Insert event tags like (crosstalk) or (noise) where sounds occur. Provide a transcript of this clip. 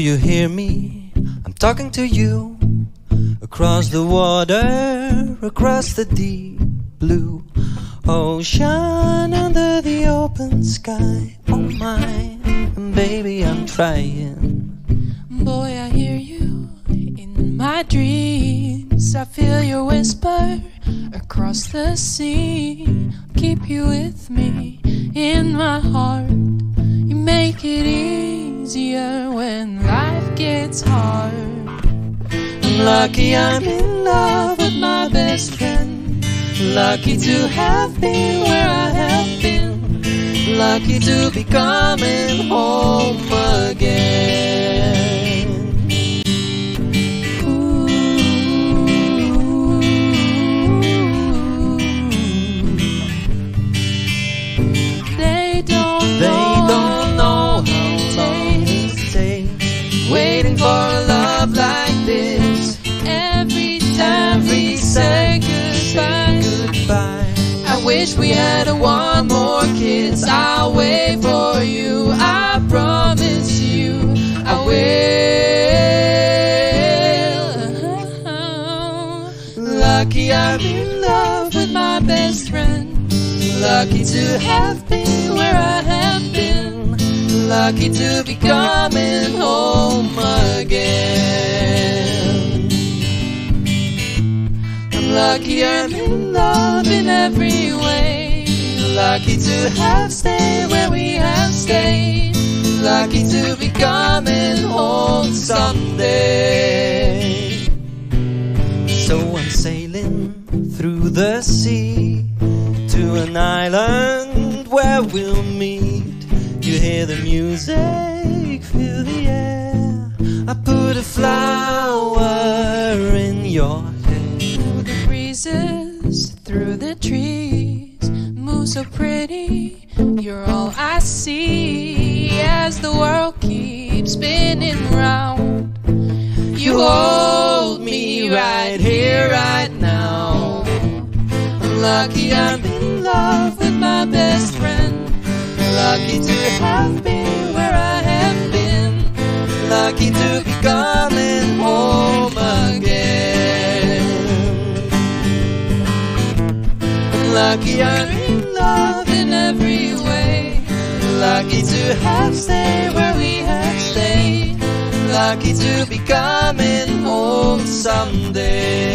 you hear me? I'm talking to you across the water, across the deep blue ocean, under the open sky. Oh my, baby, I'm trying. Boy, I hear you in my dreams. I feel your whisper across the sea. Keep you with me in my heart. Gets hard. I'm lucky I'm in love with my best friend. Lucky to have been where I have been. Lucky to be coming home again. Wish we had a one more kiss. I'll wait for you. I promise you, I will. (laughs) Lucky I'm in love With my best friend, Lucky to have been where I have been. Lucky to be coming home again. Lucky I'm in love in every way. Lucky to have stayed where we have stayed. Lucky to be coming home someday. So I'm sailing through the sea to an island where we'll meet. You hear the music, feel the air. I put a flower in your through the trees move so pretty. You're all I see as the world keeps spinning round. You hold me right here, right now. I'm lucky I'm in love with my best friend. Lucky to have been where I have been. Lucky to be coming home lucky I'm in love in every way. Lucky to have stayed where we have stayed. Lucky to be coming home someday.